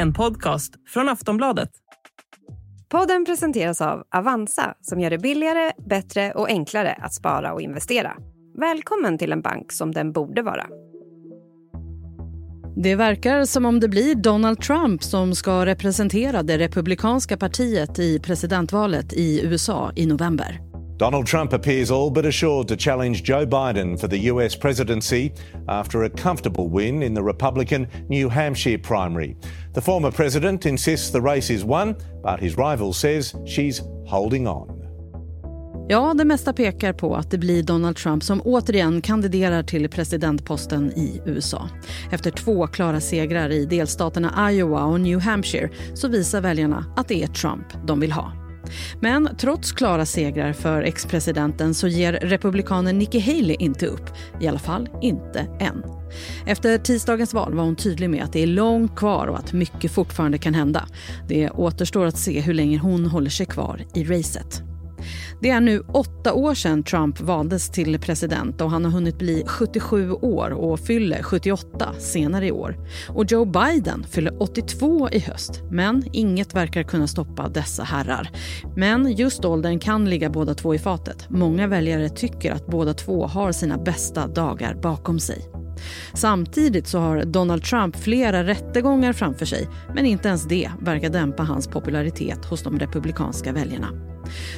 en podcast från Aftonbladet. Podden presenteras av Avanza som gör det billigare, bättre och enklare att spara och investera. Välkommen till en bank som den borde vara. Det verkar som om det blir Donald Trump som ska representera det republikanska partiet i presidentvalet i USA i november. Donald Trump appears all but assured to challenge Joe Biden for the US presidency after a comfortable win in the Republican New Hampshire primary. The former president insists the race is won, but his rival says she's holding on. Ja, det mesta pekar på att det blir Donald Trump som återigen kandiderar till presidentposten i USA. Efter två klara segrar i delstaterna Iowa och New Hampshire så visar väljarna att det är Trump de vill ha. Men trots klara segrar för ex-presidenten så ger republikanen Nikki Haley inte upp. I alla fall inte än. Efter tisdagens val var hon tydlig med att det är långt kvar och att mycket fortfarande kan hända. Det återstår att se hur länge hon håller sig kvar i racet. Det är nu åtta år sedan Trump valdes till president och han har hunnit bli 77 år och fyller 78 senare i år. Och Joe Biden fyller 82 i höst, men inget verkar kunna stoppa dessa herrar. Men just åldern kan ligga båda två i fatet. Många väljare tycker att båda två har sina bästa dagar bakom sig. Samtidigt så har Donald Trump flera rättegångar framför sig men inte ens det verkar dämpa hans popularitet hos de republikanska väljarna.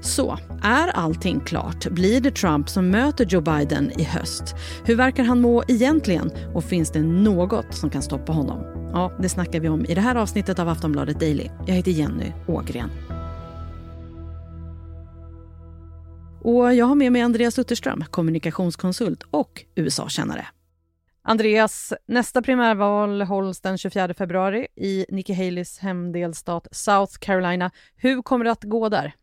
Så, är allting klart? Blir det Trump som möter Joe Biden i höst? Hur verkar han må egentligen? Och finns det något som kan stoppa honom? Ja, det snackar vi om i det här avsnittet av Aftonbladet Daily. Jag heter Jenny Ågren. Och jag har med mig Andreas Utterström, kommunikationskonsult och USA-kännare. Andreas, nästa primärval hålls den 24 februari i Nikki Haleys hemdelstat South Carolina. Hur kommer det att gå där?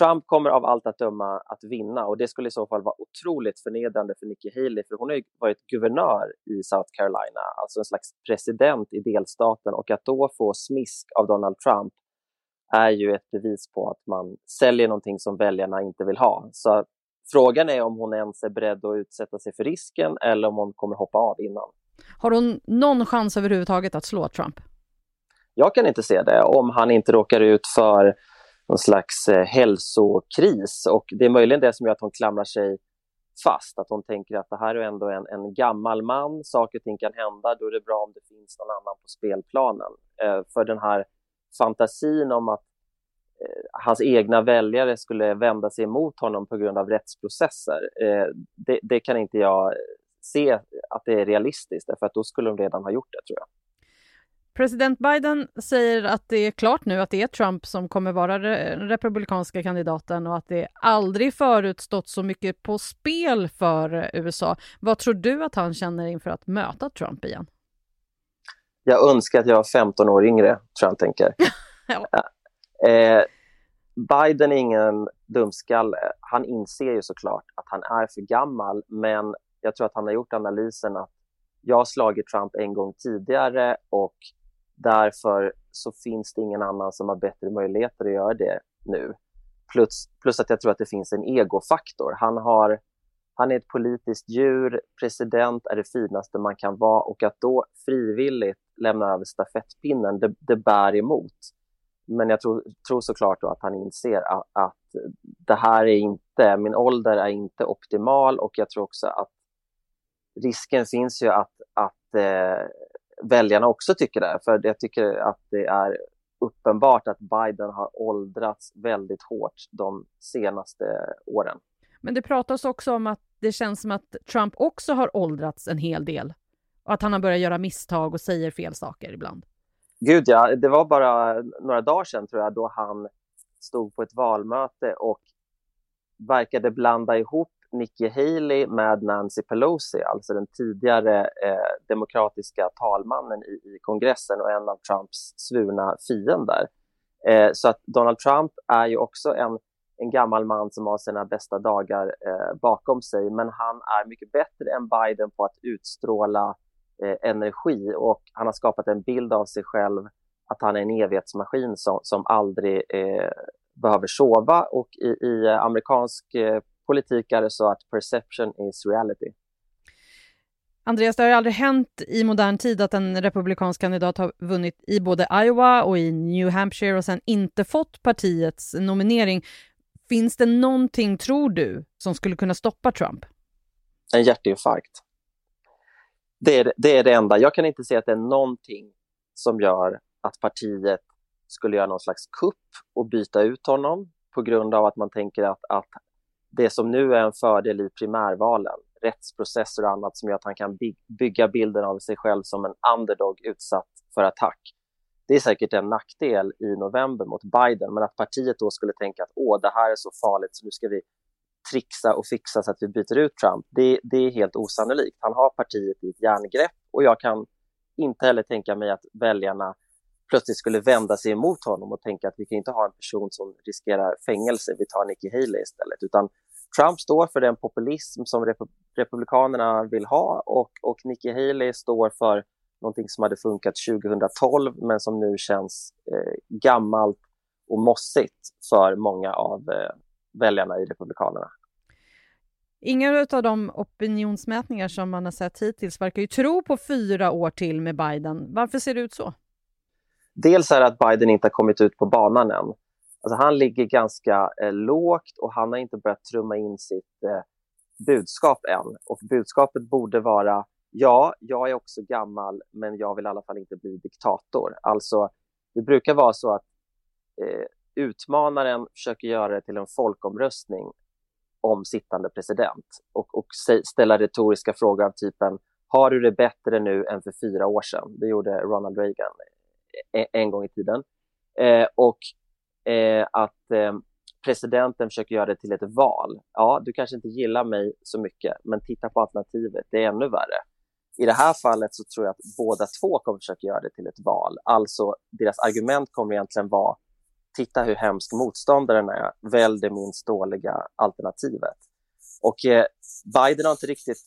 Trump kommer av allt att döma att vinna och det skulle i så fall vara otroligt förnedrande för Nikki Haley för hon har ju varit guvernör i South Carolina, alltså en slags president i delstaten och att då få smisk av Donald Trump är ju ett bevis på att man säljer någonting som väljarna inte vill ha. Så frågan är om hon ens är beredd att utsätta sig för risken eller om hon kommer hoppa av innan. Har hon någon chans överhuvudtaget att slå Trump? Jag kan inte se det om han inte råkar ut för någon slags eh, hälsokris. Och det är möjligen det som gör att hon klamrar sig fast, att hon tänker att det här är ändå en, en gammal man, saker och ting kan hända, då är det bra om det finns någon annan på spelplanen. Eh, för den här fantasin om att eh, hans egna väljare skulle vända sig emot honom på grund av rättsprocesser, eh, det, det, kan inte jag se att det är realistiskt, därför att då skulle de redan ha gjort det, tror jag. President Biden säger att det är klart nu att det är Trump som kommer vara den republikanska kandidaten och att det aldrig förut stått så mycket på spel för USA. Vad tror du att han känner inför att möta Trump igen? Jag önskar att jag var 15 år yngre, tror jag han tänker. ja. eh, Biden är ingen dumskalle. Han inser ju såklart att han är för gammal, men jag tror att han har gjort analysen att jag har slagit Trump en gång tidigare och Därför så finns det ingen annan som har bättre möjligheter att göra det nu. Plus, plus att jag tror att det finns en egofaktor. Han, har, han är ett politiskt djur, president är det finaste man kan vara och att då frivilligt lämna över stafettpinnen, det, det bär emot. Men jag tror, tror såklart att han inser att, att, det här är inte, min ålder är inte optimal och jag tror också att risken finns ju att, att eh, väljarna också tycker det. För jag tycker att det är uppenbart att Biden har åldrats väldigt hårt de senaste åren. Men det pratas också om att det känns som att Trump också har åldrats en hel del och att han har börjat göra misstag och säger fel saker ibland. Gud ja, det var bara några dagar sedan tror jag då han stod på ett valmöte och verkade blanda ihop Nikki Haley med Nancy Pelosi, alltså den tidigare eh, demokratiska talmannen i, i, kongressen och en av Trumps svurna fiender. Eh, så att Donald Trump är ju också en, en gammal man som har sina bästa dagar eh, bakom sig, men han är mycket bättre än Biden på att utstråla eh, energi och han har skapat en bild av sig själv att han är en evighetsmaskin som, som aldrig eh, behöver sova och i, i amerikansk eh, politik är det så att perception is reality. Andreas, det har ju aldrig hänt i modern tid att en republikansk kandidat har vunnit i både Iowa och i New Hampshire och sen inte fått partiets nominering. Finns det någonting, tror du, som skulle kunna stoppa Trump? En hjärtinfarkt. Det är, det är det enda. Jag kan inte se att det är någonting som gör att partiet skulle göra någon slags kupp och byta ut honom på grund av att man tänker att, att det som nu är en fördel i primärvalen, rättsprocesser och annat som gör att han kan bygga bilden av sig själv som en underdog utsatt för attack. Det är säkert en nackdel i november mot Biden, men att partiet då skulle tänka att åh, det här är så farligt så nu ska vi trixa och fixa så att vi byter ut Trump, det, det är helt osannolikt. Han har partiet i ett järngrepp och jag kan inte heller tänka mig att väljarna plötsligt skulle vända sig emot honom och tänka att vi kan inte ha en person som riskerar fängelse, vi tar Nikki Haley istället. Utan Trump står för den populism som rep Republikanerna vill ha och, och Nikki Haley står för någonting som hade funkat 2012 men som nu känns eh, gammalt och mossigt för många av eh, väljarna i Republikanerna. Inga av de opinionsmätningar som man har sett hittills verkar ju tro på fyra år till med Biden. Varför ser det ut så? Dels är det att Biden inte har kommit ut på banan än. Alltså han ligger ganska eh, lågt och han har inte börjat trumma in sitt eh, budskap än. Och budskapet borde vara ja, jag är också gammal, men jag vill i alla fall inte bli diktator. Alltså, det brukar vara så att eh, utmanaren försöker göra det till en folkomröstning om sittande president och, och ställa retoriska frågor av typen har du det bättre nu än för fyra år sedan? Det gjorde Ronald Reagan E-, en, gång i tiden. Eh, och eh, att eh, presidenten försöker göra det till ett val. Ja, du kanske inte gillar mig så mycket, men titta på alternativet, det är ännu värre. I det här fallet så tror jag att båda två kommer försöka göra det till ett val. Alltså, deras argument kommer egentligen vara titta hur hemsk motståndaren är, välj det minst dåliga alternativet. Och eh, Biden har inte riktigt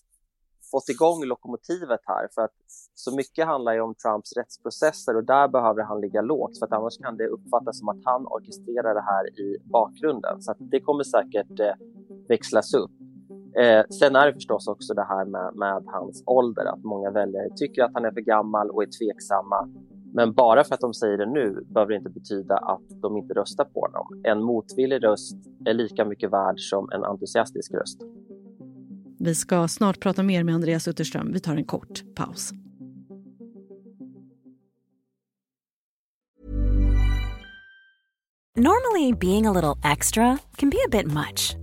fått igång lokomotivet här för att så mycket handlar ju om Trumps rättsprocesser och där behöver han ligga lågt för att annars kan det uppfattas som att han orkestrerar det här i bakgrunden. Så det kommer säkert eh, växlas upp. Eh, sen är det förstås också det här med, med hans ålder, att många väljare tycker att han är för gammal och är tveksamma. Men bara för att de säger det nu behöver det inte betyda att de inte röstar på honom. En motvillig röst är lika mycket värd som en entusiastisk röst. Vi ska snart prata mer med Andreas Utterström. Vi tar en kort paus. Normally being a little extra can be a bit much.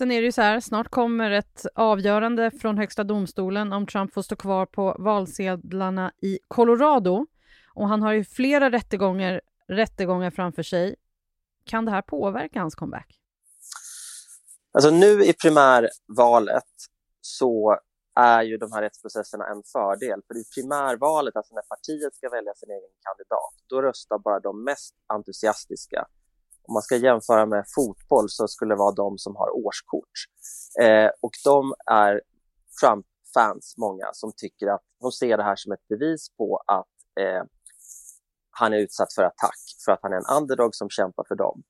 Sen är det ju så här, snart kommer ett avgörande från Högsta domstolen om Trump får stå kvar på valsedlarna i Colorado. Och han har ju flera rättegångar, rättegångar framför sig. Kan det här påverka hans comeback? Alltså nu i primärvalet så är ju de här rättsprocesserna en fördel. För i primärvalet, alltså när partiet ska välja sin egen kandidat, då röstar bara de mest entusiastiska om man ska jämföra med fotboll så skulle det vara de som har årskort. Eh, och de är Trump-fans, många, som tycker att de ser det här som ett bevis på att eh, han är utsatt för attack, för att han är en underdog som kämpar för dem.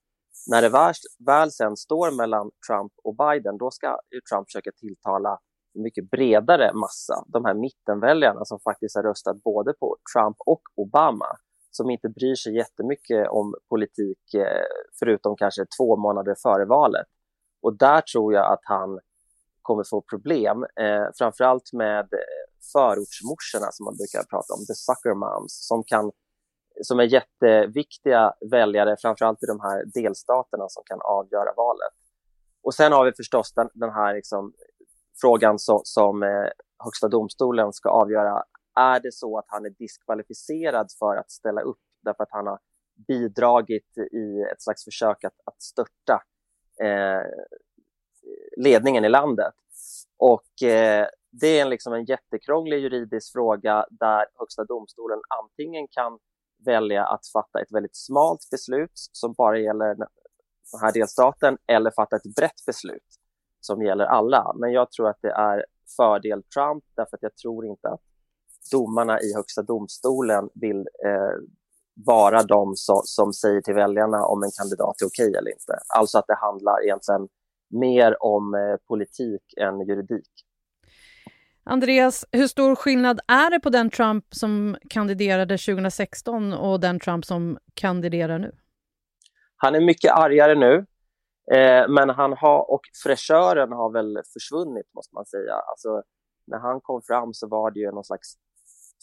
När det väl, väl sen står mellan Trump och Biden, då ska Trump försöka tilltala en mycket bredare massa, de här mittenväljarna som faktiskt har röstat både på Trump och Obama som inte bryr sig jättemycket om politik eh, förutom kanske två månader före valet. Och där tror jag att han kommer få problem, eh, framförallt med eh, förortsmorsorna som man brukar prata om, the sucker moms, som, kan, som är jätteviktiga väljare, framförallt i de här delstaterna som kan avgöra valet. Och sen har vi förstås den, den här liksom, frågan så, som eh, Högsta domstolen ska avgöra är det så att han är diskvalificerad för att ställa upp därför att han har bidragit i ett slags försök att, att störta eh, ledningen i landet? Och eh, det är en, liksom en jättekrånglig juridisk fråga där Högsta domstolen antingen kan välja att fatta ett väldigt smalt beslut som bara gäller den här delstaten eller fatta ett brett beslut som gäller alla. Men jag tror att det är fördel Trump därför att jag tror inte att domarna i Högsta domstolen vill eh, vara de so som säger till väljarna om en kandidat är okej eller inte. Alltså att det handlar egentligen mer om eh, politik än juridik. Andreas, hur stor skillnad är det på den Trump som kandiderade 2016 och den Trump som kandiderar nu? Han är mycket argare nu, eh, men han har, och fräschören har väl försvunnit, måste man säga. Alltså, när han kom fram så var det ju någon slags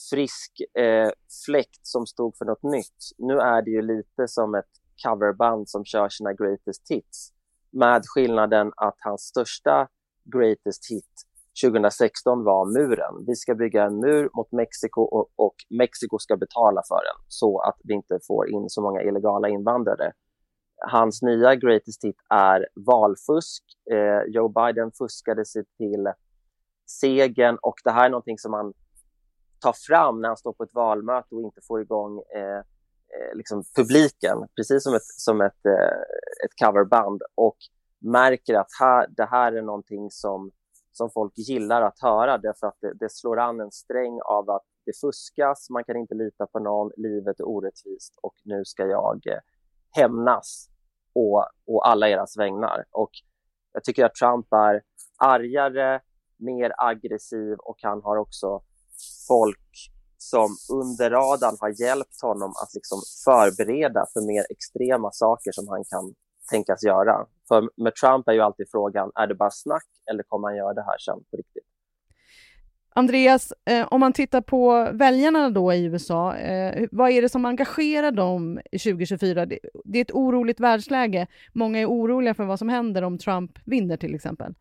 frisk eh, fläkt som stod för något nytt. Nu är det ju lite som ett coverband som kör sina greatest hits med skillnaden att hans största greatest hit 2016 var muren. Vi ska bygga en mur mot Mexiko och, och Mexiko ska betala för den så att vi inte får in så många illegala invandrare. Hans nya greatest hit är valfusk. Eh, Joe Biden fuskade sig till segern och det här är någonting som han tar fram när han står på ett valmöte och inte får igång eh, eh, liksom publiken, precis som ett, som ett, eh, ett coverband och märker att här, det här är någonting som, som folk gillar att höra därför att det, det slår an en sträng av att det fuskas, man kan inte lita på någon, livet är orättvist och nu ska jag eh, hämnas å, å alla eras vägnar. Och jag tycker att Trump är argare, mer aggressiv och han har också folk som under radarn har hjälpt honom att liksom förbereda för mer extrema saker som han kan tänkas göra. För med Trump är ju alltid frågan, är det bara snack eller kommer han göra det här sen på riktigt? Andreas, eh, om man tittar på väljarna då i USA, eh, vad är det som engagerar dem i 2024? Det, det, är ett oroligt världsläge. Många är oroliga för vad som händer om Trump vinner till exempel.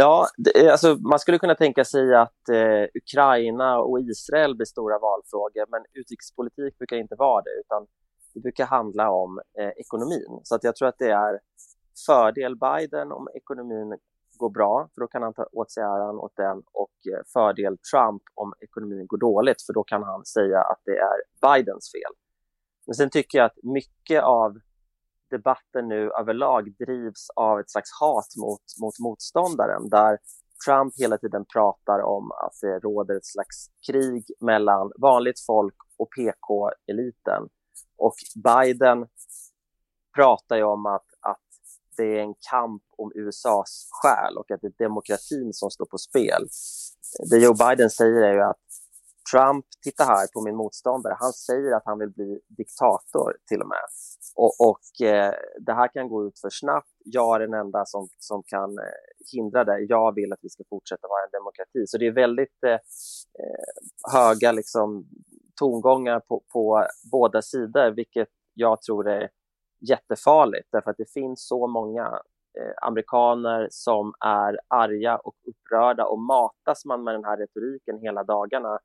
Ja, det, eh, alltså, man skulle kunna tänka sig att eh, Ukraina och Israel blir stora valfrågor, men utrikespolitik brukar inte vara det, utan det brukar handla om eh, ekonomin. Så att jag tror att det är fördel Biden om ekonomin går bra, för då kan han ta åt sig äran åt den och eh, fördel Trump om ekonomin går dåligt, för då kan han säga att det är Bidens fel. Men sen tycker jag att mycket av debatten nu överlag drivs av ett slags hat mot, mot motståndaren, där Trump hela tiden pratar om att det råder ett slags krig mellan vanligt folk och PK-eliten. Och Biden pratar ju om att, att det är en kamp om USAs själ och att det är demokratin som står på spel. Det Joe Biden säger är ju att Trump, titta här på min motståndare, han säger att han vill bli diktator till och med. Och, och eh, det här kan gå ut för snabbt. Jag är den enda som, som kan eh, hindra det. Jag vill att vi ska fortsätta vara en demokrati. Så det är väldigt eh, eh höga liksom, tongångar på, på båda sidor, vilket jag tror är jättefarligt därför att det finns så många eh, amerikaner som är arga och upprörda och matas man med den här retoriken hela dagarna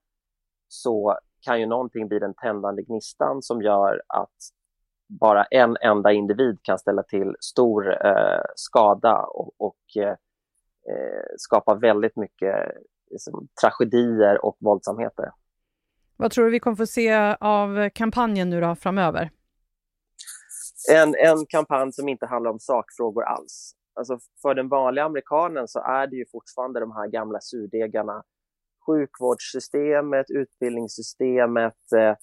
så kan ju någonting bli den tändande gnistan som gör att bara en enda individ kan ställa till stor eh, skada och, och eh, eh skapa väldigt mycket liksom, tragedier och våldsamheter. Vad tror du vi kommer få se av kampanjen nu då framöver? En, en kampanj som inte handlar om sakfrågor alls. Alltså för den vanliga amerikanen så är det ju fortfarande de här gamla surdegarna. Sjukvårdssystemet, utbildningssystemet, eh,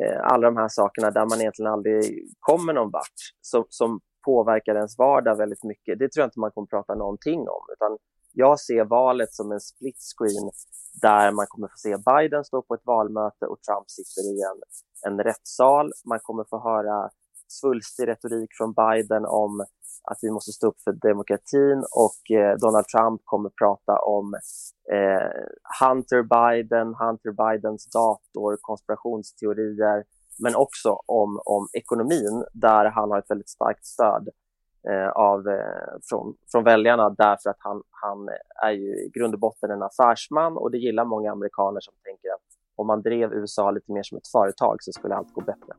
eh, alla de här sakerna där man egentligen aldrig kommer någon vart som, som påverkar ens vardag väldigt mycket. Det tror jag inte man kommer prata någonting om. Utan jag ser valet som en split screen där man kommer få se Biden stå på ett valmöte och Trump sitter i en, en rättssal. Man kommer få höra svulstig retorik från Biden om att vi måste stå upp för demokratin och eh, Donald Trump kommer prata om eh, Hunter Biden, Hunter Bidens dator, konspirationsteorier, men också om, om ekonomin där han har ett väldigt starkt stöd eh, av, eh, från, från väljarna därför att han, han är ju i grund och botten en affärsman och det gillar många amerikaner som tänker att om man drev USA lite mer som ett företag så skulle allt gå bättre.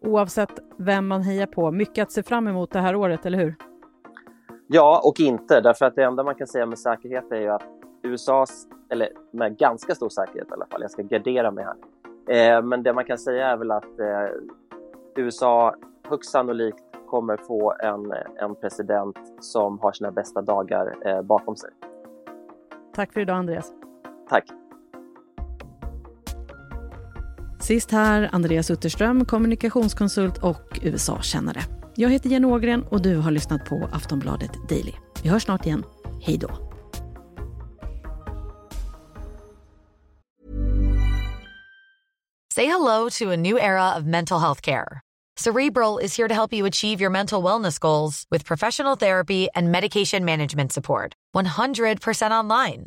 Oavsett vem man hejar på, mycket att se fram emot det här året, eller hur? Ja och inte, därför att det enda man kan säga med säkerhet är ju att USA, eller med ganska stor säkerhet i alla fall, jag ska gardera mig här. Eh, men det man kan säga är väl att eh, USA högst sannolikt kommer få en, en president som har sina bästa dagar eh, bakom sig. Tack för idag Andreas. Tack. Sist här Andreas Utterström, kommunikationskonsult och USA-kännare. Jag heter Jenny Ågren och du har lyssnat på Aftonbladet Daily. Vi hörs snart igen. Hej då. Say hello to a new era of mental health care. Cerebral is here to help you achieve your mental wellness goals with professional therapy and medication management support. 100% online.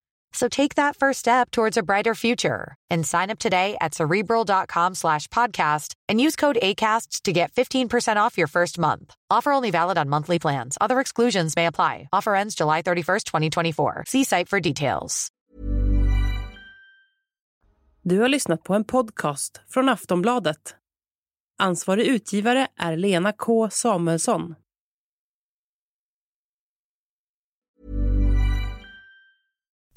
So take that first step towards a brighter future and sign up today at cerebral.com slash podcast and use code ACasts to get 15% off your first month. Offer only valid on monthly plans. Other exclusions may apply. Offer ends July 31st, 2024. See site for details. Du har lyssnat på en podcast från Aftonbladet. Ansvarig utgivare är Lena K Samuelsson.